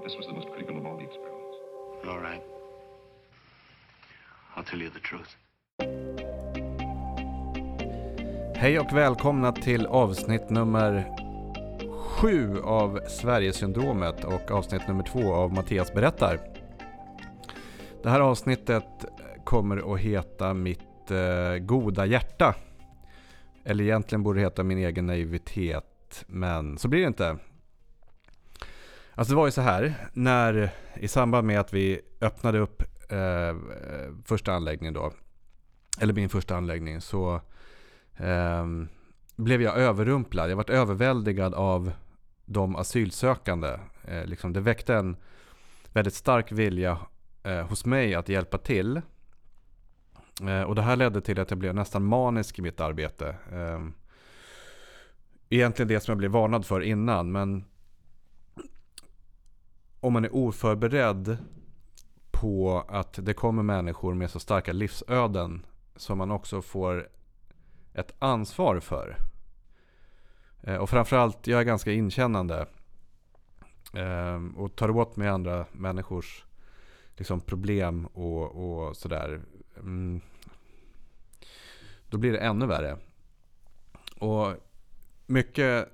But this was the most critical of all the experiments. All right. I'll tell you the truth. Hej och välkomna till avsnitt nummer sju av Sverigesyndromet och avsnitt nummer två av Mattias berättar. Det här avsnittet kommer att heta Mitt eh, goda hjärta. Eller egentligen borde det heta Min egen naivitet, men så blir det inte. Alltså det var ju så här, när i samband med att vi öppnade upp eh, första anläggningen då, eller min första anläggning, så eh, blev jag överrumplad. Jag varit överväldigad av de asylsökande. Eh, liksom, det väckte en väldigt stark vilja eh, hos mig att hjälpa till. Eh, och det här ledde till att jag blev nästan manisk i mitt arbete. Eh, egentligen det som jag blev varnad för innan, men om man är oförberedd på att det kommer människor med så starka livsöden som man också får ett ansvar för. Eh, och framförallt, jag är ganska inkännande. Ehm, och tar åt mig andra människors liksom, problem och, och sådär. Mm, då blir det ännu värre. Och mycket,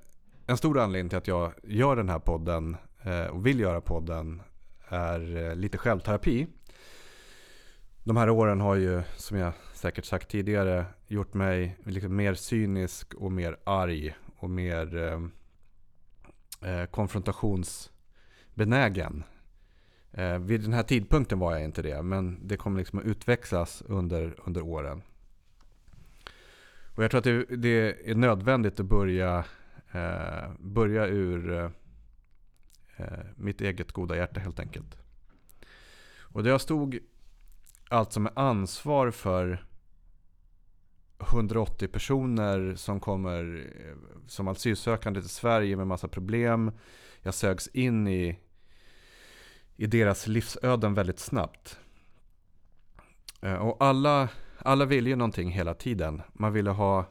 en stor anledning till att jag gör den här podden Eh, och vill göra podden är eh, lite självterapi. De här åren har ju, som jag säkert sagt tidigare, gjort mig liksom mer cynisk och mer arg och mer eh, eh, konfrontationsbenägen. Eh, vid den här tidpunkten var jag inte det, men det kommer liksom att utväxlas under, under åren. Och jag tror att det, det är nödvändigt att börja, eh, börja ur eh, Eh, mitt eget goda hjärta helt enkelt. Och det jag stod alltså med ansvar för 180 personer som kommer eh, som asylsökande till Sverige med massa problem. Jag sögs in i, i deras livsöden väldigt snabbt. Eh, och alla, alla ville ju någonting hela tiden. Man ville ha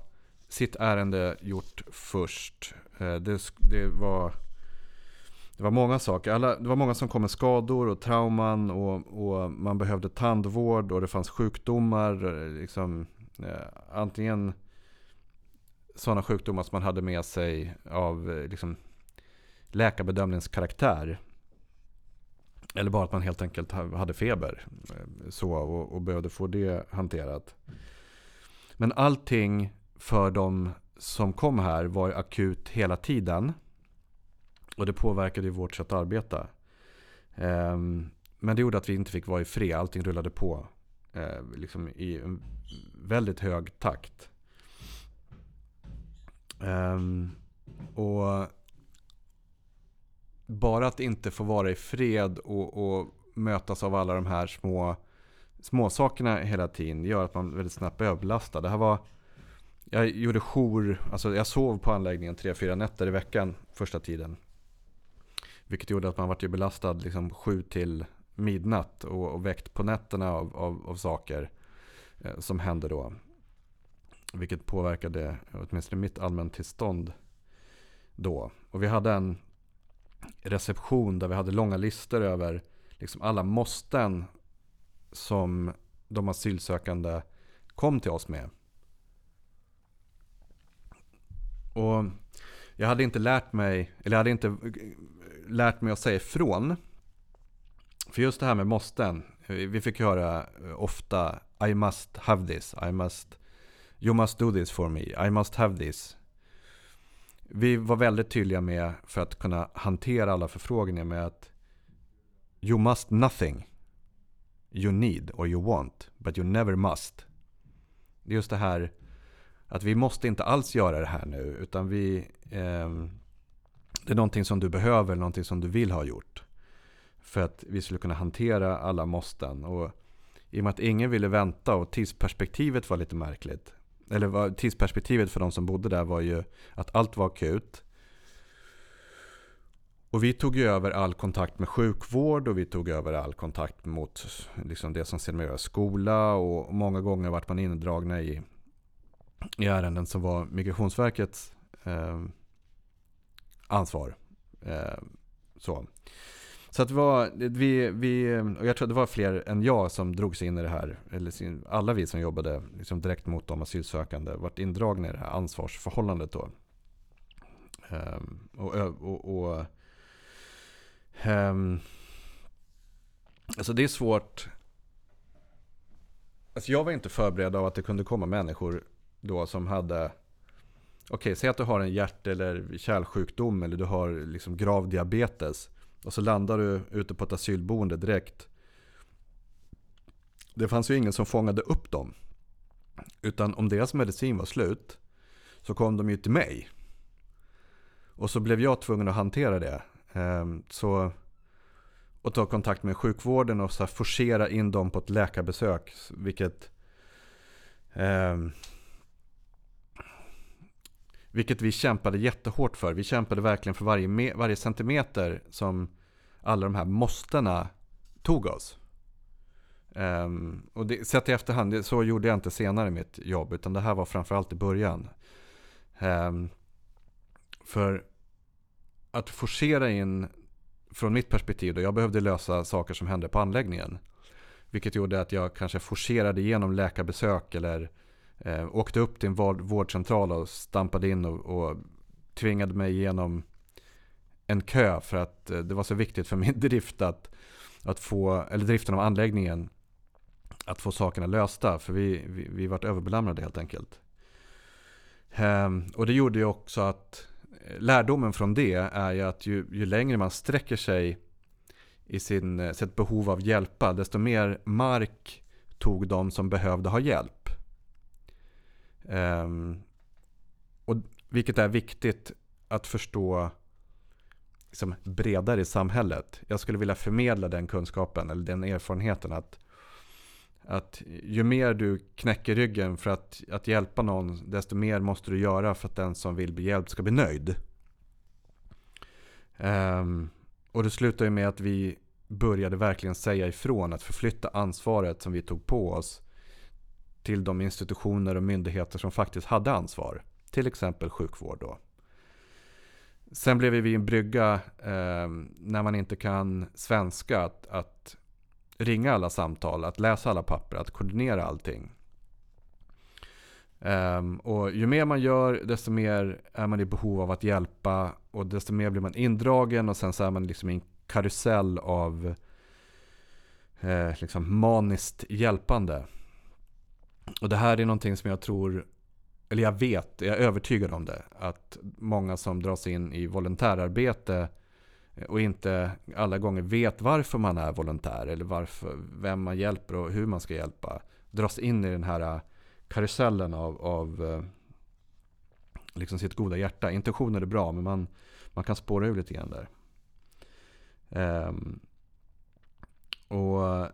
sitt ärende gjort först. Det, det var det var många saker. Alla, det var många som kom med skador och trauman och, och man behövde tandvård och det fanns sjukdomar. Liksom, eh, antingen sådana sjukdomar som man hade med sig av eh, liksom, läkarbedömningskaraktär. Eller bara att man helt enkelt hade feber. Eh, så, och, och behövde få det hanterat. Men allting för de som kom här var akut hela tiden. Och det påverkade ju vårt sätt att arbeta. Ehm, men det gjorde att vi inte fick vara i fred. Allting rullade på eh, liksom i en väldigt hög takt. Ehm, och bara att inte få vara i fred och, och mötas av alla de här små småsakerna hela tiden gör att man väldigt snabbt blir överbelastad. Det här var, jag gjorde jour, alltså jag sov på anläggningen tre, fyra nätter i veckan första tiden. Vilket gjorde att man var belastad liksom sju till midnatt och, och väckt på nätterna av, av, av saker eh, som hände då. Vilket påverkade åtminstone mitt allmäntillstånd då. Och vi hade en reception där vi hade långa listor över liksom alla måsten som de asylsökande kom till oss med. Och jag hade inte lärt mig, eller jag hade inte lärt mig att säga ifrån. För just det här med måsten. Vi fick höra eh, ofta I must have this. I must, you must do this for me. I must have this. Vi var väldigt tydliga med för att kunna hantera alla förfrågningar med att You must nothing. You need or you want. But you never must. Det är just det här att vi måste inte alls göra det här nu. Utan vi... Eh, det är någonting som du behöver, någonting som du vill ha gjort. För att vi skulle kunna hantera alla måsten. Och i och med att ingen ville vänta och tidsperspektivet var lite märkligt. Eller tidsperspektivet för de som bodde där var ju att allt var akut. Och vi tog ju över all kontakt med sjukvård och vi tog över all kontakt mot liksom det som sedermera var skola. Och många gånger vart man indragna i, i ärenden som var Migrationsverkets eh, ansvar. Eh, så. Så att det var, vi, vi, och jag tror det var fler än jag som drogs in i det här. Eller alla vi som jobbade liksom direkt mot de asylsökande vart indragna i det här ansvarsförhållandet då. Um, och, och, och um, alltså det är svårt. Alltså jag var inte förberedd av att det kunde komma människor då som hade okay, säg att du har en hjärt eller kärlsjukdom eller du har liksom grav diabetes. Och så landar du ute på ett asylboende direkt. Det fanns ju ingen som fångade upp dem. Utan om deras medicin var slut så kom de ju till mig. Och så blev jag tvungen att hantera det. Ehm, så, och ta kontakt med sjukvården och så forcera in dem på ett läkarbesök. Vilket, eh, vilket vi kämpade jättehårt för. Vi kämpade verkligen för varje, varje centimeter som alla de här måstena tog oss. Um, och det, sett i efterhand, det, så gjorde jag inte senare i mitt jobb. Utan det här var framförallt i början. Um, för att forcera in, från mitt perspektiv då, jag behövde lösa saker som hände på anläggningen. Vilket gjorde att jag kanske forcerade igenom läkarbesök eller eh, åkte upp till en vårdcentral och stampade in och, och tvingade mig igenom en kö för att eh, det var så viktigt för min drift att, att få, eller driften av anläggningen, att få sakerna lösta. För vi, vi, vi vart överbelamrade helt enkelt. Eh, och det gjorde ju också att eh, lärdomen från det är ju att ju, ju längre man sträcker sig i sin, eh, sitt behov av hjälpa, desto mer mark tog de som behövde ha hjälp. Um, och vilket är viktigt att förstå liksom bredare i samhället. Jag skulle vilja förmedla den kunskapen eller den erfarenheten att, att ju mer du knäcker ryggen för att, att hjälpa någon, desto mer måste du göra för att den som vill bli hjälpt ska bli nöjd. Um, och det slutar ju med att vi började verkligen säga ifrån att förflytta ansvaret som vi tog på oss till de institutioner och myndigheter som faktiskt hade ansvar. Till exempel sjukvård då. Sen blev vi en brygga eh, när man inte kan svenska att, att, ringa alla samtal, att läsa alla papper, att koordinera allting. Um, och ju mer man gör, desto mer är man i behov av att hjälpa och desto mer blir man indragen och sen så är man liksom i en karusell av eh, liksom maniskt hjälpande. Och det här är någonting som jag tror eller jag vet, jag är övertygad om det, att många som dras in i volontärarbete eh, och inte alla gånger vet varför man är volontär eller varför, vem man hjälper och hur man ska hjälpa. Dras in i den här eh, karusellen av, av eh, liksom sitt goda hjärta. Intentioner är bra men man, man kan spåra ur lite grann där. Um, och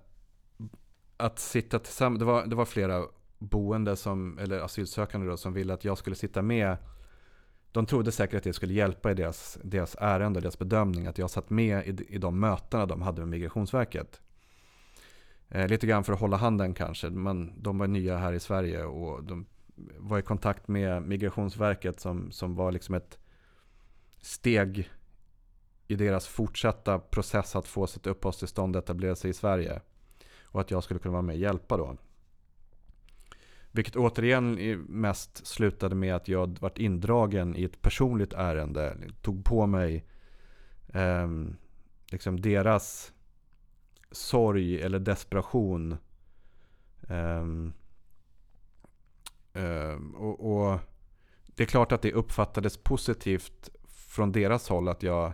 att sitta tillsammans, det var, det var flera boende som, eller asylsökande då, som ville att jag skulle sitta med. De trodde säkert att det skulle hjälpa i deras, deras ärende, deras bedömning. Att jag satt med i, i de mötena de hade med Migrationsverket. Eh, lite grann för att hålla handen kanske. Men de var nya här i Sverige och de var i kontakt med Migrationsverket som, som var liksom ett steg i deras fortsatta process att få sitt uppehållstillstånd etablera sig i Sverige. Och att jag skulle kunna vara med och hjälpa då. Vilket återigen mest slutade med att jag varit indragen i ett personligt ärende. Tog på mig eh, liksom deras sorg eller desperation. Eh, eh, och, och, det är klart att det uppfattades positivt från deras håll att jag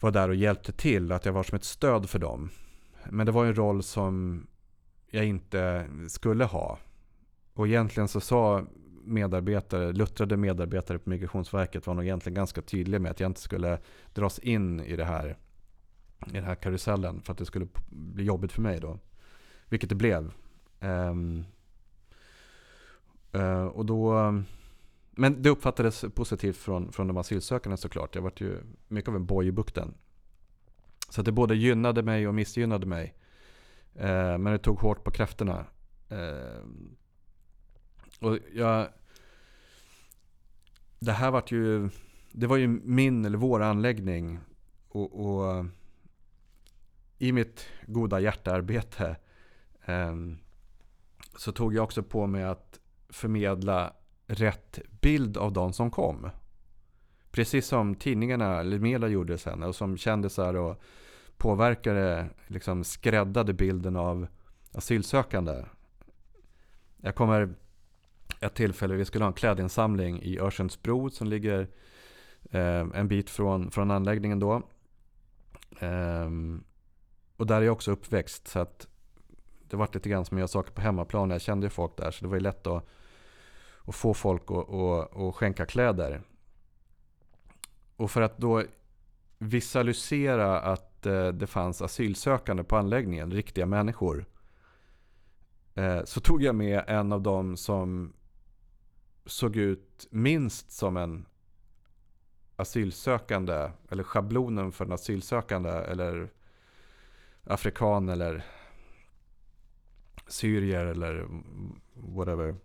var där och hjälpte till. Att jag var som ett stöd för dem. Men det var en roll som jag inte skulle ha. Och egentligen så sa medarbetare, luttrade medarbetare på Migrationsverket var nog egentligen ganska tydliga med att jag inte skulle dras in i det här i den här karusellen för att det skulle bli jobbigt för mig då. Vilket det blev. Um, uh, och då, men det uppfattades positivt från, från de asylsökande såklart. Jag var ju mycket av en boj i bukten. Så det både gynnade mig och missgynnade mig. Eh, men det tog hårt på krafterna. Eh, och jag... Det här var ju... Det var ju min eller vår anläggning. Och, och i mitt goda hjärtearbete eh, så tog jag också på mig att förmedla rätt bild av de som kom. Precis som tidningarna, eller media gjorde sen och som kändisar och påverkare liksom skräddade bilden av asylsökande. Jag kommer ett tillfälle, vi skulle ha en klädinsamling i Örsundsbro som ligger eh, en bit från, från anläggningen då. Eh, och där är jag också uppväxt så att det var lite grann som att göra saker på hemmaplan. Jag kände ju folk där så det var ju lätt att, att få folk att, att, att skänka kläder. Och för att då visualisera att eh, det fanns asylsökande på anläggningen, riktiga människor. Eh, så tog jag med en av dem som såg ut minst som en asylsökande. Eller schablonen för en asylsökande. Eller afrikan eller syrier eller whatever.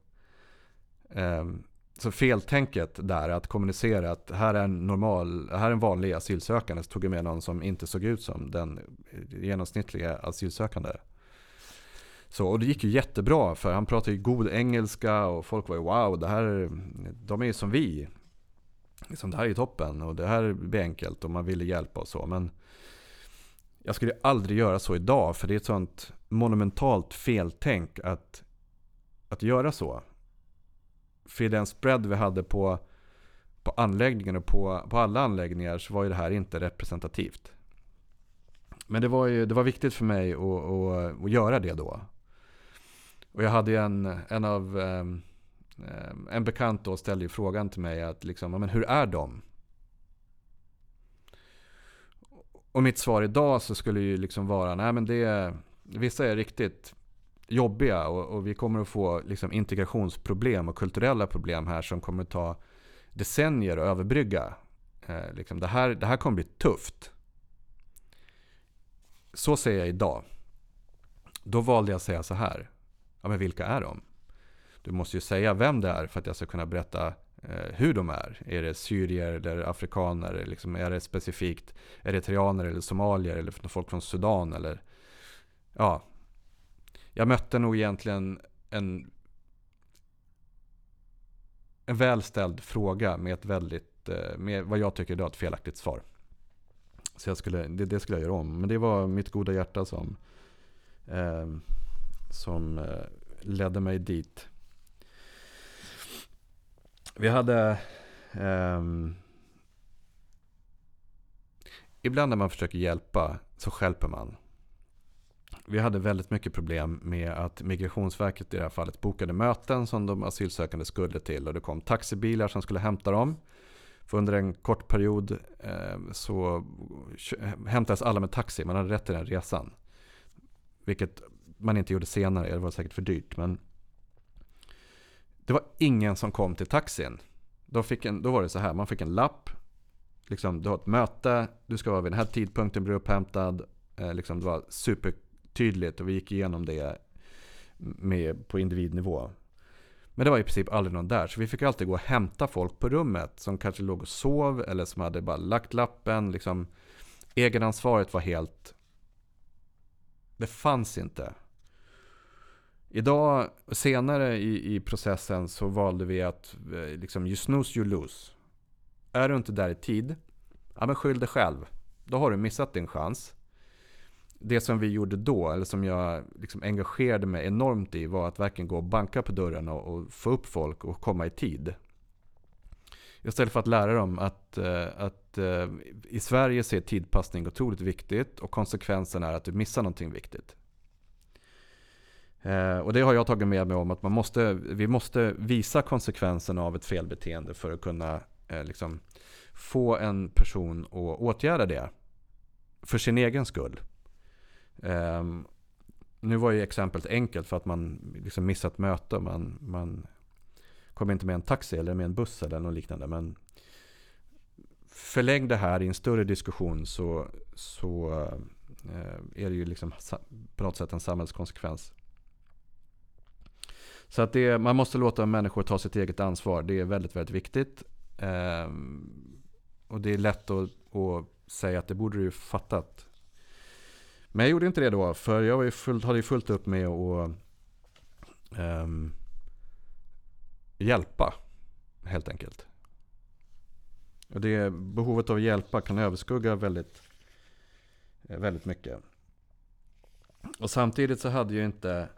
Um, så feltänket där att kommunicera att här är en normal, här är en vanlig asylsökande. Så tog jag med någon som inte såg ut som den genomsnittliga asylsökande. Så, och det gick ju jättebra för han pratade ju god engelska och folk var ju wow, det här, de är ju som vi. Liksom, det här är ju toppen och det här blir enkelt och man ville hjälpa och så. Men jag skulle aldrig göra så idag för det är ett sånt monumentalt feltänk att, att göra så. För i den spread vi hade på, på anläggningen och på, på alla anläggningar så var ju det här inte representativt. Men det var, ju, det var viktigt för mig att, att, att göra det då. Och jag hade en, en av ehm, ehm, en bekant då ställde ju frågan till mig att liksom, men hur är de? Och mitt svar idag så skulle ju liksom vara, nej men det, vissa är riktigt jobbiga och, och vi kommer att få liksom integrationsproblem och kulturella problem här som kommer att ta decennier att överbrygga. Eh, liksom det, här, det här kommer bli tufft. Så säger jag idag. Då valde jag att säga så här. Ja, men vilka är de? Du måste ju säga vem det är för att jag ska kunna berätta eh, hur de är. Är det syrier eller afrikaner? Liksom, är det specifikt eritreaner eller somalier eller folk från Sudan? Eller, ja. Jag mötte nog egentligen en, en välställd fråga med ett väldigt, eh, med vad jag tycker är ett felaktigt svar. Så jag skulle, det, det, skulle jag göra om. Men det var mitt goda hjärta som eh, som eh, ledde mig dit. Vi hade... Eh, ibland när man försöker hjälpa så skälper man. Vi hade väldigt mycket problem med att Migrationsverket i det här fallet bokade möten som de asylsökande skulle till. Och det kom taxibilar som skulle hämta dem. För under en kort period eh, så hämtades alla med taxi. Man hade rätt till den resan. Vilket man inte gjorde senare. Det var säkert för dyrt. Men det var ingen som kom till taxin. Då, fick en, då var det så här, man fick en lapp. Liksom, du har ett möte, du ska vara vid den här tidpunkten bli upphämtad. Eh, liksom, det var tydligt och vi gick igenom det med, på individnivå. Men det var i princip aldrig någon där. Så vi fick alltid gå och hämta folk på rummet som kanske låg och sov eller som hade bara lagt lappen. Liksom, egenansvaret var helt... Det fanns inte. Idag, senare i, i processen så valde vi att eh, liksom, you snooze you lose. Är du inte där i tid, ja men skyll dig själv. Då har du missat din chans. Det som vi gjorde då, eller som jag liksom engagerade mig enormt i, var att verkligen gå och banka på dörren och, och få upp folk och komma i tid. Istället för att lära dem att, eh, att eh, i Sverige så är tidpassning otroligt viktigt och konsekvensen är att du missar någonting viktigt. Eh, och det har jag tagit med mig om att man måste, vi måste visa konsekvenserna av ett felbeteende för att kunna liksom, få en person att åtgärda det. För sin egen skull. Eh, nu var ju exemplet enkelt för att man liksom missat möte. Man, man kom inte med en taxi eller med en buss eller något liknande. Men förlägg det här i en större diskussion så, så eh, är det ju liksom på något sätt en samhällskonsekvens. Så att det, man måste låta människor ta sitt eget ansvar. Det är väldigt, väldigt viktigt. Eh, och det är lätt att, att, säga att det borde du ju fattat. Men jag gjorde inte det då, för jag var ju fullt, hade ju fullt upp med att um, hjälpa, helt enkelt. Och det behovet av att hjälpa kan överskugga väldigt, väldigt mycket. Och samtidigt så hade ju inte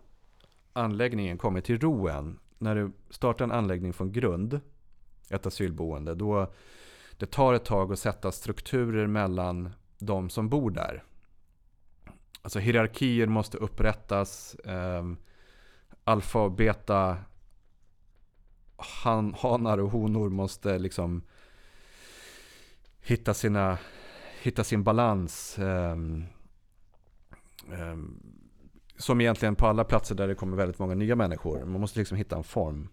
anläggningen kommit till ro än. När du startar en anläggning från grund, ett asylboende, då det tar ett tag att sätta strukturer mellan de som bor där. Alltså hierarkier måste upprättas. Eh, alfa och beta han, hanar och honor måste liksom hitta, sina, hitta sin balans. Eh, eh, som egentligen på alla platser där det kommer väldigt många nya människor. Man måste liksom hitta en form.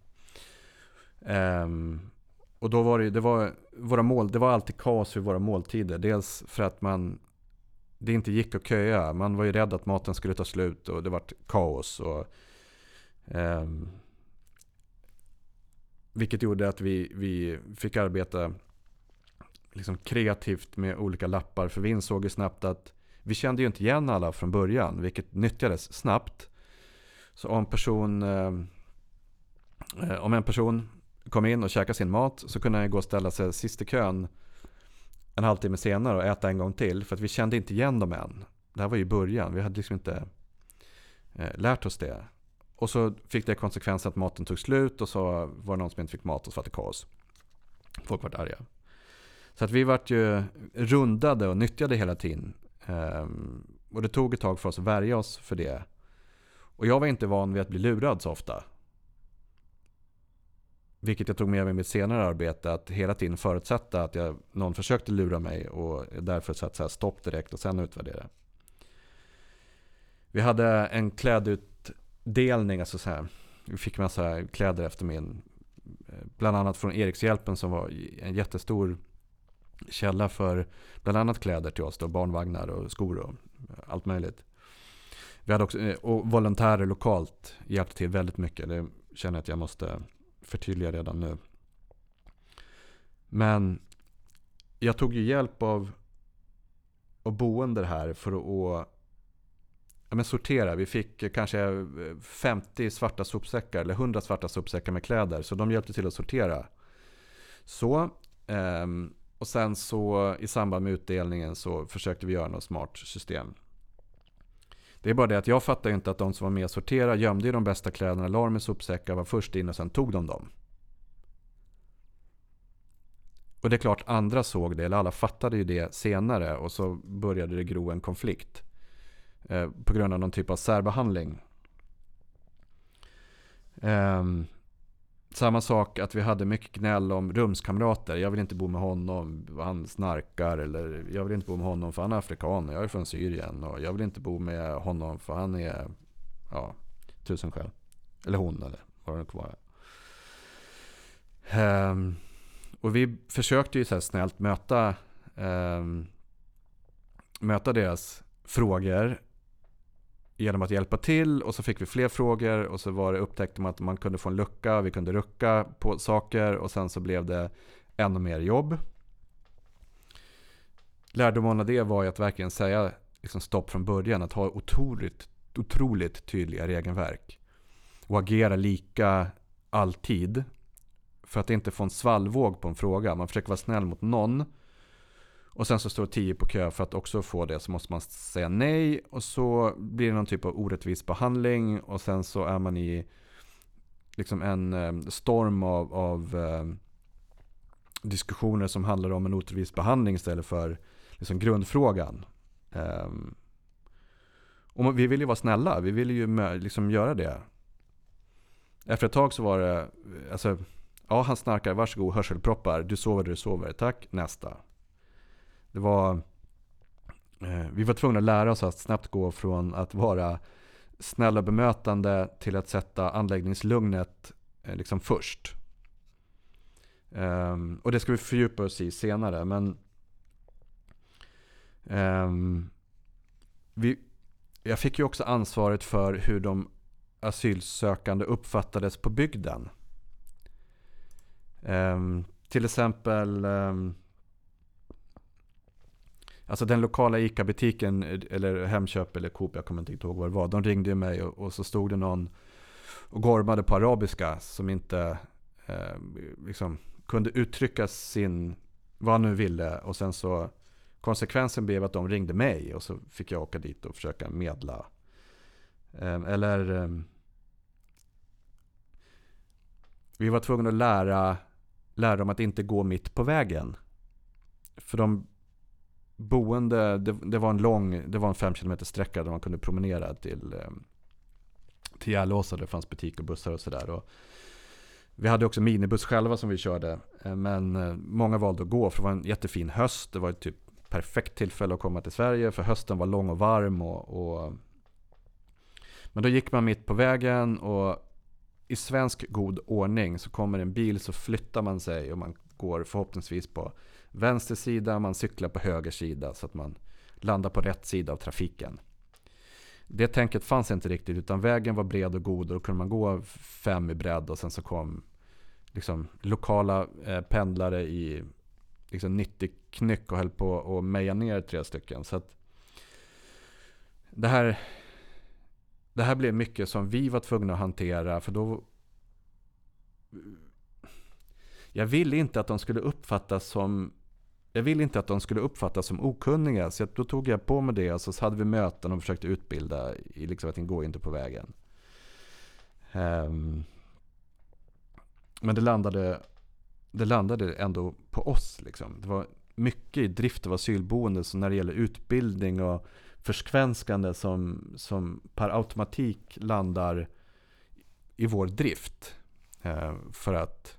Um, och då var det, det var våra mål, det var alltid kaos vid våra måltider. Dels för att man, det inte gick att köa. Man var ju rädd att maten skulle ta slut och det var kaos. Och, eh, vilket gjorde att vi, vi fick arbeta liksom kreativt med olika lappar. För vi insåg ju snabbt att vi kände ju inte igen alla från början, vilket nyttjades snabbt. Så om, person, eh, eh, om en person kom in och käkade sin mat så kunde han gå och ställa sig sist i kön en halvtimme senare och äta en gång till. För att vi kände inte igen dem än. Det här var ju början, vi hade liksom inte eh, lärt oss det. Och så fick det konsekvensen att maten tog slut och så var det någon som inte fick mat och så var det kaos. Folk var arga. Så att vi vart ju rundade och nyttjade hela tiden. Um, och det tog ett tag för oss att värja oss för det. Och jag var inte van vid att bli lurad så ofta. Vilket jag tog med mig i mitt senare arbete. Att hela tiden förutsätta att jag, någon försökte lura mig och därför sätta stopp direkt och sen utvärdera. Vi hade en klädutdelning. Alltså så här, vi fick massa kläder efter min. Eh, bland annat från Erikshjälpen som var en jättestor källa för bland annat kläder till oss. Då, barnvagnar och skor och eh, allt möjligt. Vi hade också, eh, och volontärer lokalt hjälpte till väldigt mycket. Det känner jag att jag måste förtydliga redan nu. Men jag tog ju hjälp av, av boende här för att ja, men sortera. Vi fick kanske 50 svarta sopsäckar eller 100 svarta sopsäckar med kläder. Så de hjälpte till att sortera. Så ehm, och sen så i samband med utdelningen så försökte vi göra något smart system. Det är bara det att jag fattar inte att de som var med och sorterade gömde de bästa kläderna, la dem i sopsäckar, var först in och sen tog de dem. Och det är klart andra såg det, eller alla fattade ju det senare och så började det gro en konflikt. Eh, på grund av någon typ av särbehandling. Um, samma sak att vi hade mycket gnäll om rumskamrater. Jag vill inte bo med honom, han snarkar. Eller jag vill inte bo med honom för han är afrikan och jag är från Syrien. Och jag vill inte bo med honom för han är, ja, tusen skäl. Eller hon eller vad det nu kan vara. Um, och vi försökte ju så här snällt möta, um, möta deras frågor genom att hjälpa till och så fick vi fler frågor och så var det, upptäckte man att man kunde få en lucka, vi kunde rucka på saker och sen så blev det ännu mer jobb. Lärdomen av det var ju att verkligen säga liksom stopp från början, att ha otroligt, otroligt tydliga regelverk. Och agera lika alltid. För att inte få en svallvåg på en fråga. Man försöker vara snäll mot någon och sen så står tio på kö för att också få det så måste man säga nej. Och så blir det någon typ av orättvis behandling. Och sen så är man i liksom en eh, storm av, av eh, diskussioner som handlar om en orättvis behandling istället för liksom grundfrågan. Ehm, och vi vill ju vara snälla, vi vill ju liksom göra det. Efter ett tag så var det, alltså, ja han snarkar, varsågod hörselproppar, du sover, du sover, tack, nästa. Det var, eh, vi var tvungna att lära oss att snabbt gå från att vara snälla bemötande till att sätta anläggningslugnet eh, liksom först. Um, och det ska vi fördjupa oss i senare. Men um, vi, jag fick ju också ansvaret för hur de asylsökande uppfattades på bygden. Um, till exempel Alltså den lokala ICA-butiken eller Hemköp eller Coop, jag kommer inte ihåg vad det var. De ringde mig och, och så stod det någon och gormade på arabiska som inte eh, liksom, kunde uttrycka sin, vad han nu ville. Och sen så konsekvensen blev att de ringde mig och så fick jag åka dit och försöka medla. Eh, eller eh, vi var tvungna att lära, lära dem att inte gå mitt på vägen. För de boende, det, det var en lång, det var en fem kilometer sträcka där man kunde promenera till, eh, till Järlåsa. Det fanns butik och bussar och sådär. Vi hade också minibuss själva som vi körde. Eh, men eh, många valde att gå för det var en jättefin höst. Det var ett typ perfekt tillfälle att komma till Sverige. För hösten var lång och varm. Och, och... Men då gick man mitt på vägen och i svensk god ordning så kommer en bil så flyttar man sig och man går förhoppningsvis på vänster sida, man cyklar på höger sida så att man landar på rätt sida av trafiken. Det tänket fanns inte riktigt utan vägen var bred och god och då kunde man gå fem i bredd och sen så kom liksom, lokala eh, pendlare i liksom 90 knyck och höll på att meja ner tre stycken. Så att det här, det här blev mycket som vi var tvungna att hantera för då jag ville inte att de skulle uppfattas som jag ville inte att de skulle uppfattas som okunniga. Så då tog jag på mig det och så hade vi möten och försökte utbilda i liksom att den går inte på vägen. Um, men det landade, det landade ändå på oss. Liksom. Det var mycket i drift av asylboende så när det gäller utbildning och förskvenskande som, som per automatik landar i vår drift. Eh, för att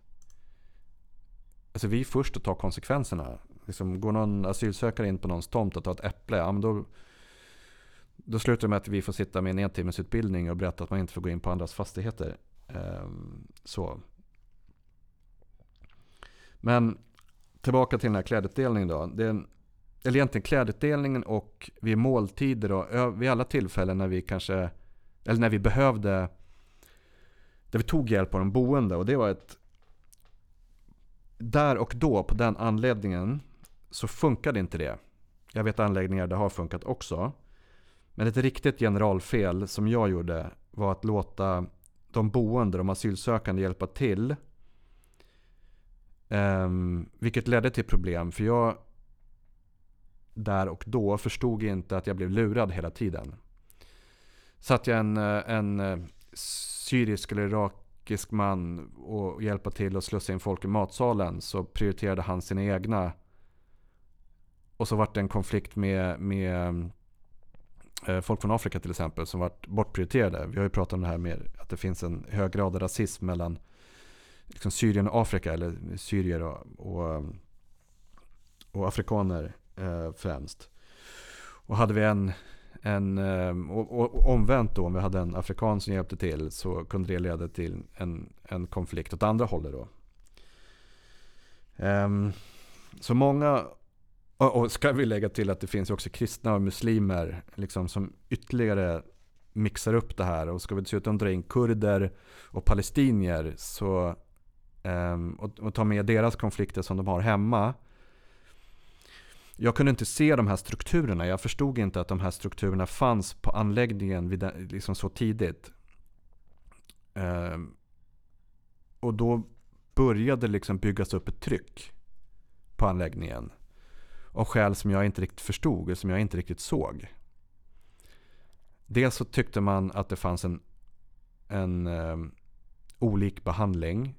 alltså vi är först att ta konsekvenserna. Liksom, går någon asylsökare in på någons tomt och tar ett äpple, ja, men då, då slutar det med att vi får sitta med en entimmesutbildning och berätta att man inte får gå in på andras fastigheter. Ehm, så. Men tillbaka till den här klädutdelningen då. Det är en, eller egentligen klädutdelningen och vid måltider och vid alla tillfällen när vi kanske, eller när vi behövde, där vi tog hjälp av de boende. Och det var ett, där och då på den anledningen så funkade inte det. Jag vet anläggningar där det har funkat också. Men ett riktigt generalfel som jag gjorde var att låta de boende, de asylsökande hjälpa till. Um, vilket ledde till problem. För jag där och då förstod inte att jag blev lurad hela tiden. Satt jag en, eh, en eh, syrisk eller turkisk man och hjälpa till att slussa in folk i matsalen så prioriterade han sina egna och så vart det en konflikt med, med eh, folk från Afrika till exempel som vart bortprioriterade. Vi har ju pratat om det här med att det finns en hög grad av rasism mellan liksom Syrien och Afrika, eller syrier och, och, och afrikaner eh, främst. Och hade vi en, en eh, och, och, omvänt då, om vi hade en afrikan som hjälpte till så kunde det leda till en, en konflikt åt andra hållet då. Um, så många och, och ska vi lägga till att det finns också kristna och muslimer liksom, som ytterligare mixar upp det här. Och ska vi dessutom dra in kurder och palestinier så, um, och, och ta med deras konflikter som de har hemma. Jag kunde inte se de här strukturerna. Jag förstod inte att de här strukturerna fanns på anläggningen vid, liksom så tidigt. Eh, och då började det liksom byggas upp ett tryck på anläggningen av skäl som jag inte riktigt förstod och som jag inte riktigt såg. Dels så tyckte man att det fanns en, en eh, olik behandling.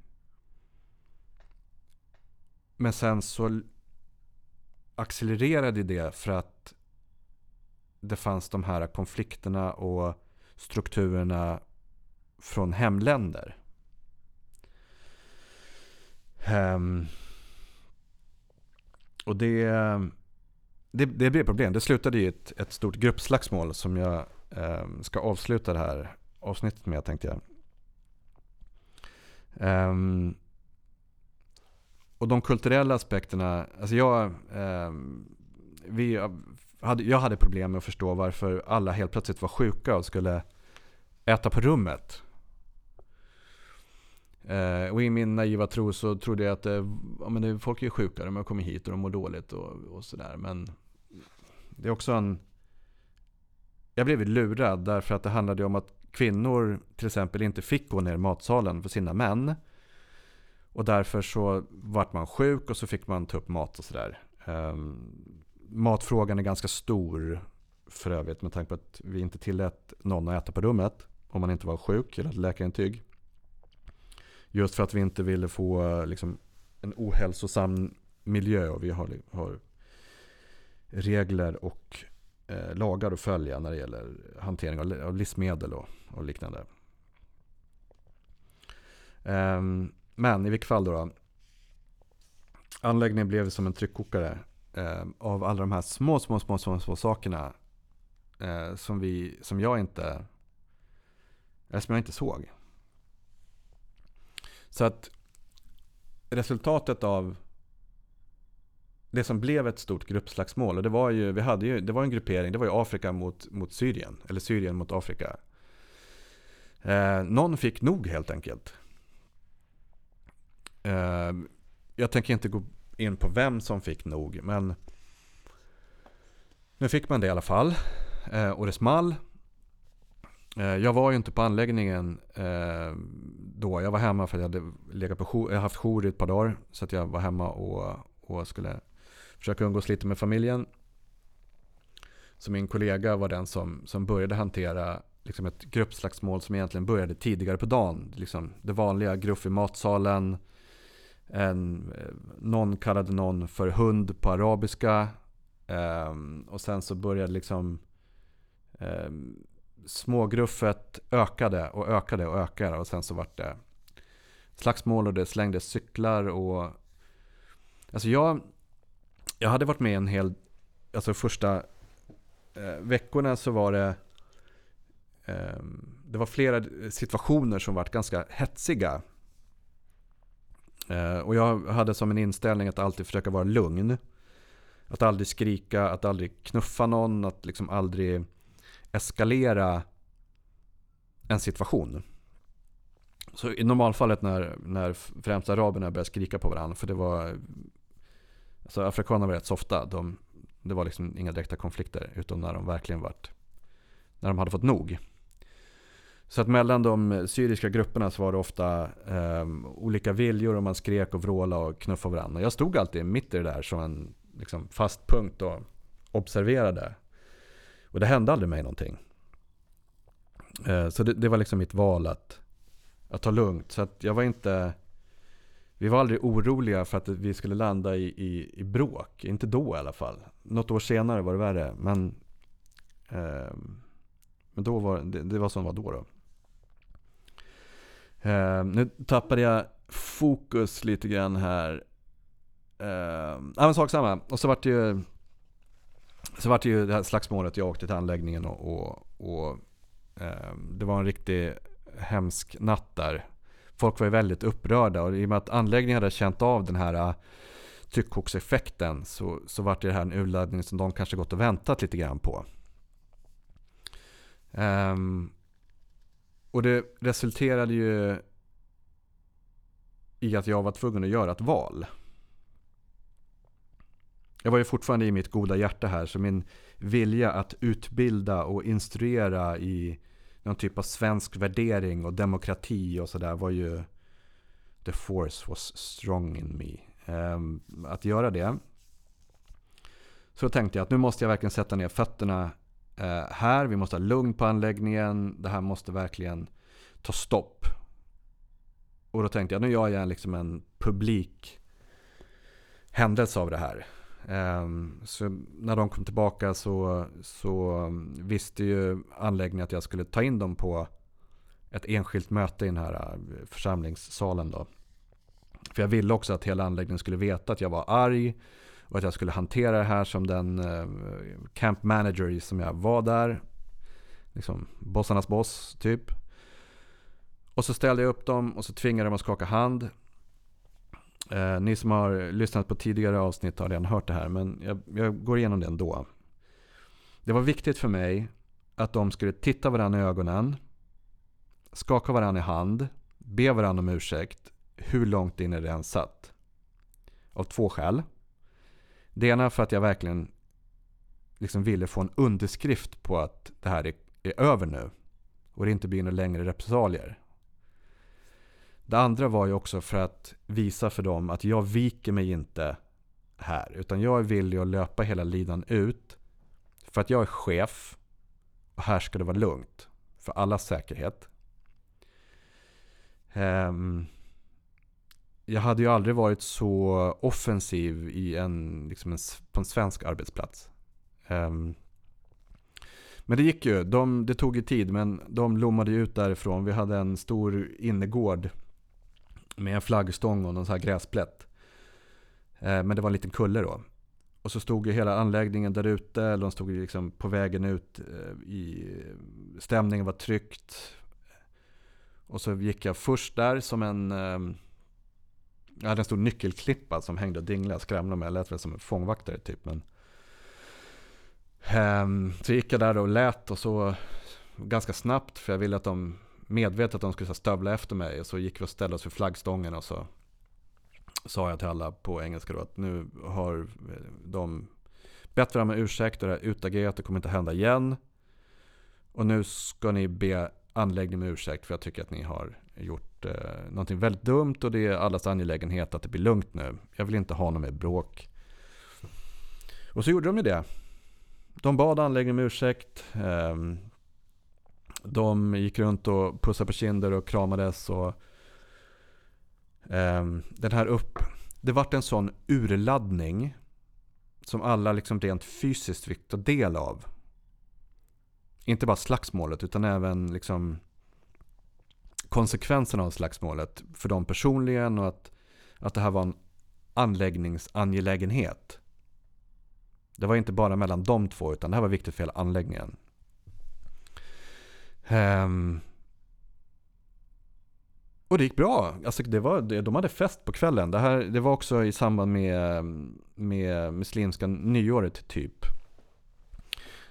Men sen så accelererade det för att det fanns de här konflikterna och strukturerna från hemländer. Um, och det, det, det blev problem. Det slutade i ett, ett stort gruppslagsmål som jag um, ska avsluta det här avsnittet med tänkte jag. Um, och de kulturella aspekterna, alltså jag, eh, vi hade, jag hade problem med att förstå varför alla helt plötsligt var sjuka och skulle äta på rummet. Eh, och i min naiva tro så trodde jag att eh, ja, men det, folk är sjuka, de har kommit hit och de mår dåligt och, och sådär. Men det är också en... Jag blev lurad därför att det handlade om att kvinnor till exempel inte fick gå ner i matsalen för sina män. Och därför så vart man sjuk och så fick man ta upp mat och sådär. Um, matfrågan är ganska stor för övrigt med tanke på att vi inte tillät någon att äta på rummet om man inte var sjuk eller hade läkarintyg. Just för att vi inte ville få liksom, en ohälsosam miljö och vi har, har regler och eh, lagar att följa när det gäller hantering av, av livsmedel och, och liknande. Um, men i vilket fall då, då. Anläggningen blev som en tryckkokare eh, av alla de här små, små, små, små, små sakerna eh, som, vi, som jag inte som jag inte såg. Så att resultatet av det som blev ett stort gruppslagsmål. Och det var ju, vi hade ju, det var en gruppering, det var ju Afrika mot, mot Syrien. Eller Syrien mot Afrika. Eh, någon fick nog helt enkelt. Eh, jag tänker inte gå in på vem som fick nog. Men nu fick man det i alla fall. Eh, och det small. Eh, jag var ju inte på anläggningen eh, då. Jag var hemma för att jag hade legat på jour, jag haft jour i ett par dagar. Så att jag var hemma och, och skulle försöka umgås lite med familjen. Så min kollega var den som, som började hantera liksom ett gruppslagsmål som egentligen började tidigare på dagen. Liksom det vanliga gruff i matsalen. En, eh, någon kallade någon för hund på arabiska. Um, och sen så började liksom um, smågruffet ökade och ökade och ökade. Och sen så vart det slagsmål och det slängdes cyklar och... Alltså jag, jag hade varit med en hel... Alltså första eh, veckorna så var det... Eh, det var flera situationer som vart ganska hetsiga. Eh, och jag hade som en inställning att alltid försöka vara lugn. Att aldrig skrika, att aldrig knuffa någon, att liksom aldrig eskalera en situation. Så i normalfallet när, när främst araberna började skrika på varandra, för det var... Alltså afrikanerna var rätt softa. De, det var liksom inga direkta konflikter, utom när de verkligen vart... När de hade fått nog. Så att mellan de syriska grupperna så var det ofta eh, olika viljor och man skrek och vrålade och knuffade varandra. Jag stod alltid mitt i det där som en liksom, fast punkt och observerade. Och det hände aldrig mig någonting. Eh, så det, det, var liksom mitt val att, att ta lugnt. Så att jag var inte... Vi var aldrig oroliga för att vi skulle landa i, i, i bråk. Inte då i alla fall. Något år senare var det värre. Men, eh, men då var, det, det var som det var då. då. Eh, nu tappade jag fokus lite grann här. Eh, ja men sak samma. Och så vart det ju så vart det ju det här slagsmålet. Jag åkte till anläggningen och, och, och eh, det var en riktig hemsk natt där. Folk var ju väldigt upprörda och i och med att anläggningen hade känt av den här eh, tryckkokseffekten så, så vart det här en urladdning som de kanske gått och väntat lite grann på. Um, och det resulterade ju i att jag var tvungen att göra ett val. Jag var ju fortfarande i mitt goda hjärta här, så min vilja att utbilda och instruera i någon typ av svensk värdering och demokrati och sådär var ju The force was strong in me. Ehm, att göra det. Så då tänkte jag att nu måste jag verkligen sätta ner fötterna Eh, här. Vi måste ha lugn på anläggningen. Det här måste verkligen ta stopp. Och då tänkte jag, nu gör jag liksom en publik händelse av det här. Ehm, så när de kom tillbaka så, så mm, visste ju anläggningen att jag skulle ta in dem på ett enskilt möte i den här eh, församlingssalen. Då. För jag ville också att hela anläggningen skulle veta att jag var arg och att jag skulle hantera det här som den eh, camp manager som jag var där. Liksom bossarnas boss typ. Och så ställde jag upp dem och så tvingade de att skaka hand. Eh, ni som har lyssnat på tidigare avsnitt har redan hört det här, men jag, jag, går igenom det ändå. Det var viktigt för mig att de skulle titta varandra i ögonen, skaka varandra i hand, be varandra om ursäkt, hur långt in är det än satt. Av två skäl. Det ena för att jag verkligen liksom ville få en underskrift på att det här är, är över nu. Och det inte blir några längre repressalier. Det andra var ju också för att visa för dem att jag viker mig inte här. Utan jag är villig att löpa hela linan ut. För att jag är chef. Och här ska det vara lugnt. För allas säkerhet. Um, jag hade ju aldrig varit så offensiv i en, liksom en, på en svensk arbetsplats. Um, men det gick ju. De, det tog ju tid, men de lommade ut därifrån. Vi hade en stor innergård med en flaggstång och någon sån här gräsplätt. Eh, men det var en liten kulle då. Och så stod ju hela anläggningen där ute, de stod liksom på vägen ut. Eh, i, stämningen var tryckt. Och så gick jag först där som en... Eh, jag hade en stor nyckelklippa som hängde och dinglade och skrämde mig. Jag lät väl som en fångvaktare typ. Men, um, så gick jag där och lät och så ganska snabbt. För jag ville att de medvetet att de skulle stövla efter mig. Och så gick vi och ställde oss vid flaggstången och så sa jag till alla på engelska då att nu har eh, de bett varandra om ursäkt och det här utagerat. Det kommer inte hända igen. Och nu ska ni be anläggningen med ursäkt för jag tycker att ni har gjort eh, någonting väldigt dumt och det är allas angelägenhet att det blir lugnt nu. Jag vill inte ha något mer bråk. Och så gjorde de ju det. De bad anläggningen om ursäkt. Eh, de gick runt och pussade på kinder och kramades. Och, eh, den här upp... Det vart en sån urladdning som alla liksom rent fysiskt fick ta del av. Inte bara slagsmålet utan även liksom konsekvenserna av slagsmålet för dem personligen och att, att det här var en anläggningsangelägenhet. Det var inte bara mellan de två utan det här var viktigt för hela anläggningen. Um, och det gick bra. Alltså det var, de hade fest på kvällen. Det, här, det var också i samband med, med muslimska nyåret typ.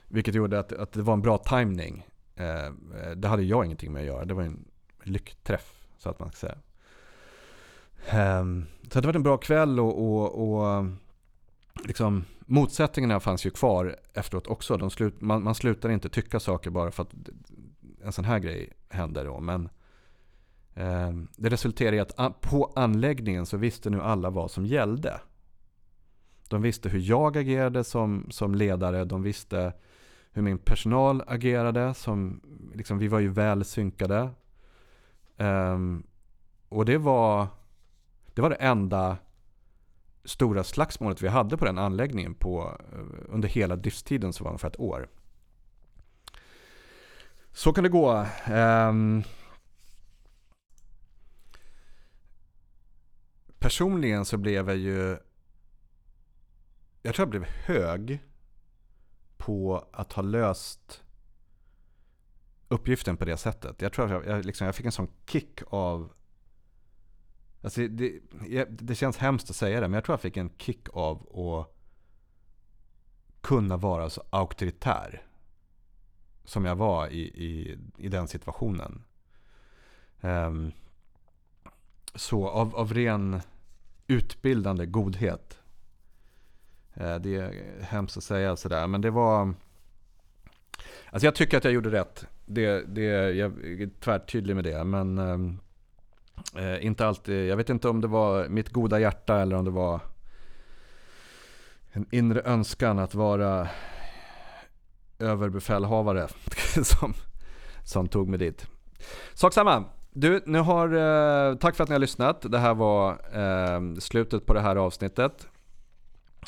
Vilket gjorde att, att det var en bra timing. Eh, det hade jag ingenting med att göra. Det var en lyckträff, så att man ska säga. Um, så det var en bra kväll och, och, och liksom, motsättningarna fanns ju kvar efteråt också. De slut, man, man slutar inte tycka saker bara för att en sån här grej händer. Då. Men eh, det resulterade i att på anläggningen så visste nu alla vad som gällde. De visste hur jag agerade som, som ledare. De visste hur min personal agerade. Som, liksom, vi var ju väl synkade. Um, och det var, det var det enda stora slagsmålet vi hade på den anläggningen på, eh, under hela driftstiden som var ungefär ett år. Så kan det gå. Um, personligen så blev jag ju... Jag tror jag blev hög på att ha löst uppgiften på det sättet. Jag tror att jag, jag, liksom, jag fick en sån kick av... Alltså det, det känns hemskt att säga det, men jag tror jag fick en kick av att kunna vara så auktoritär som jag var i, i, i den situationen. Um, så av, av ren utbildande godhet. Uh, det är hemskt att säga sådär, men det var... Alltså jag tycker att jag gjorde rätt det, det, jag är tvärtydlig med det. Men ehm, eh, inte alltid. Jag vet inte om det var mitt goda hjärta eller om det var en inre önskan att vara överbefälhavare som, som tog mig dit. Sak samma. Du, nu har, eh, tack för att ni har lyssnat. Det här var eh, slutet på det här avsnittet.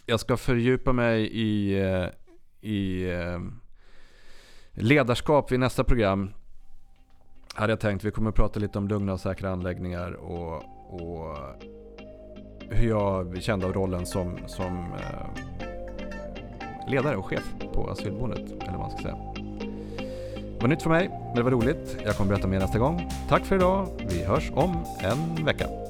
Jag ska fördjupa mig i, eh, i ehm, Ledarskap vid nästa program hade jag tänkt. Vi kommer att prata lite om lugna och säkra anläggningar och, och hur jag kände av rollen som, som eh, ledare och chef på asylboendet. Eller vad man ska säga. Det var nytt för mig, men det var roligt. Jag kommer berätta mer nästa gång. Tack för idag. Vi hörs om en vecka.